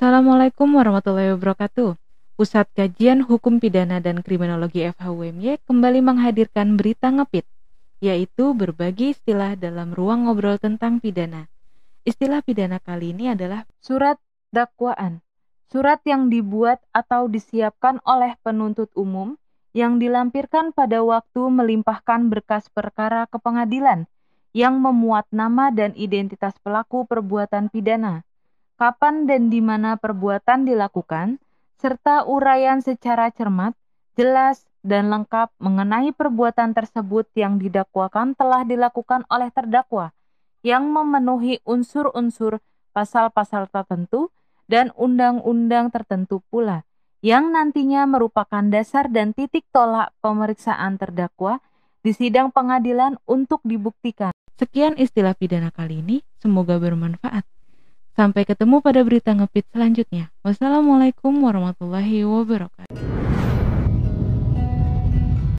Assalamualaikum warahmatullahi wabarakatuh. Pusat Kajian Hukum Pidana dan Kriminologi FHUMY kembali menghadirkan berita ngepit, yaitu berbagi istilah dalam ruang ngobrol tentang pidana. Istilah pidana kali ini adalah surat dakwaan. Surat yang dibuat atau disiapkan oleh penuntut umum yang dilampirkan pada waktu melimpahkan berkas perkara ke pengadilan yang memuat nama dan identitas pelaku perbuatan pidana kapan dan di mana perbuatan dilakukan, serta uraian secara cermat, jelas, dan lengkap mengenai perbuatan tersebut yang didakwakan telah dilakukan oleh terdakwa yang memenuhi unsur-unsur pasal-pasal tertentu dan undang-undang tertentu pula yang nantinya merupakan dasar dan titik tolak pemeriksaan terdakwa di sidang pengadilan untuk dibuktikan. Sekian istilah pidana kali ini, semoga bermanfaat. Sampai ketemu pada berita ngepit selanjutnya. Wassalamualaikum warahmatullahi wabarakatuh.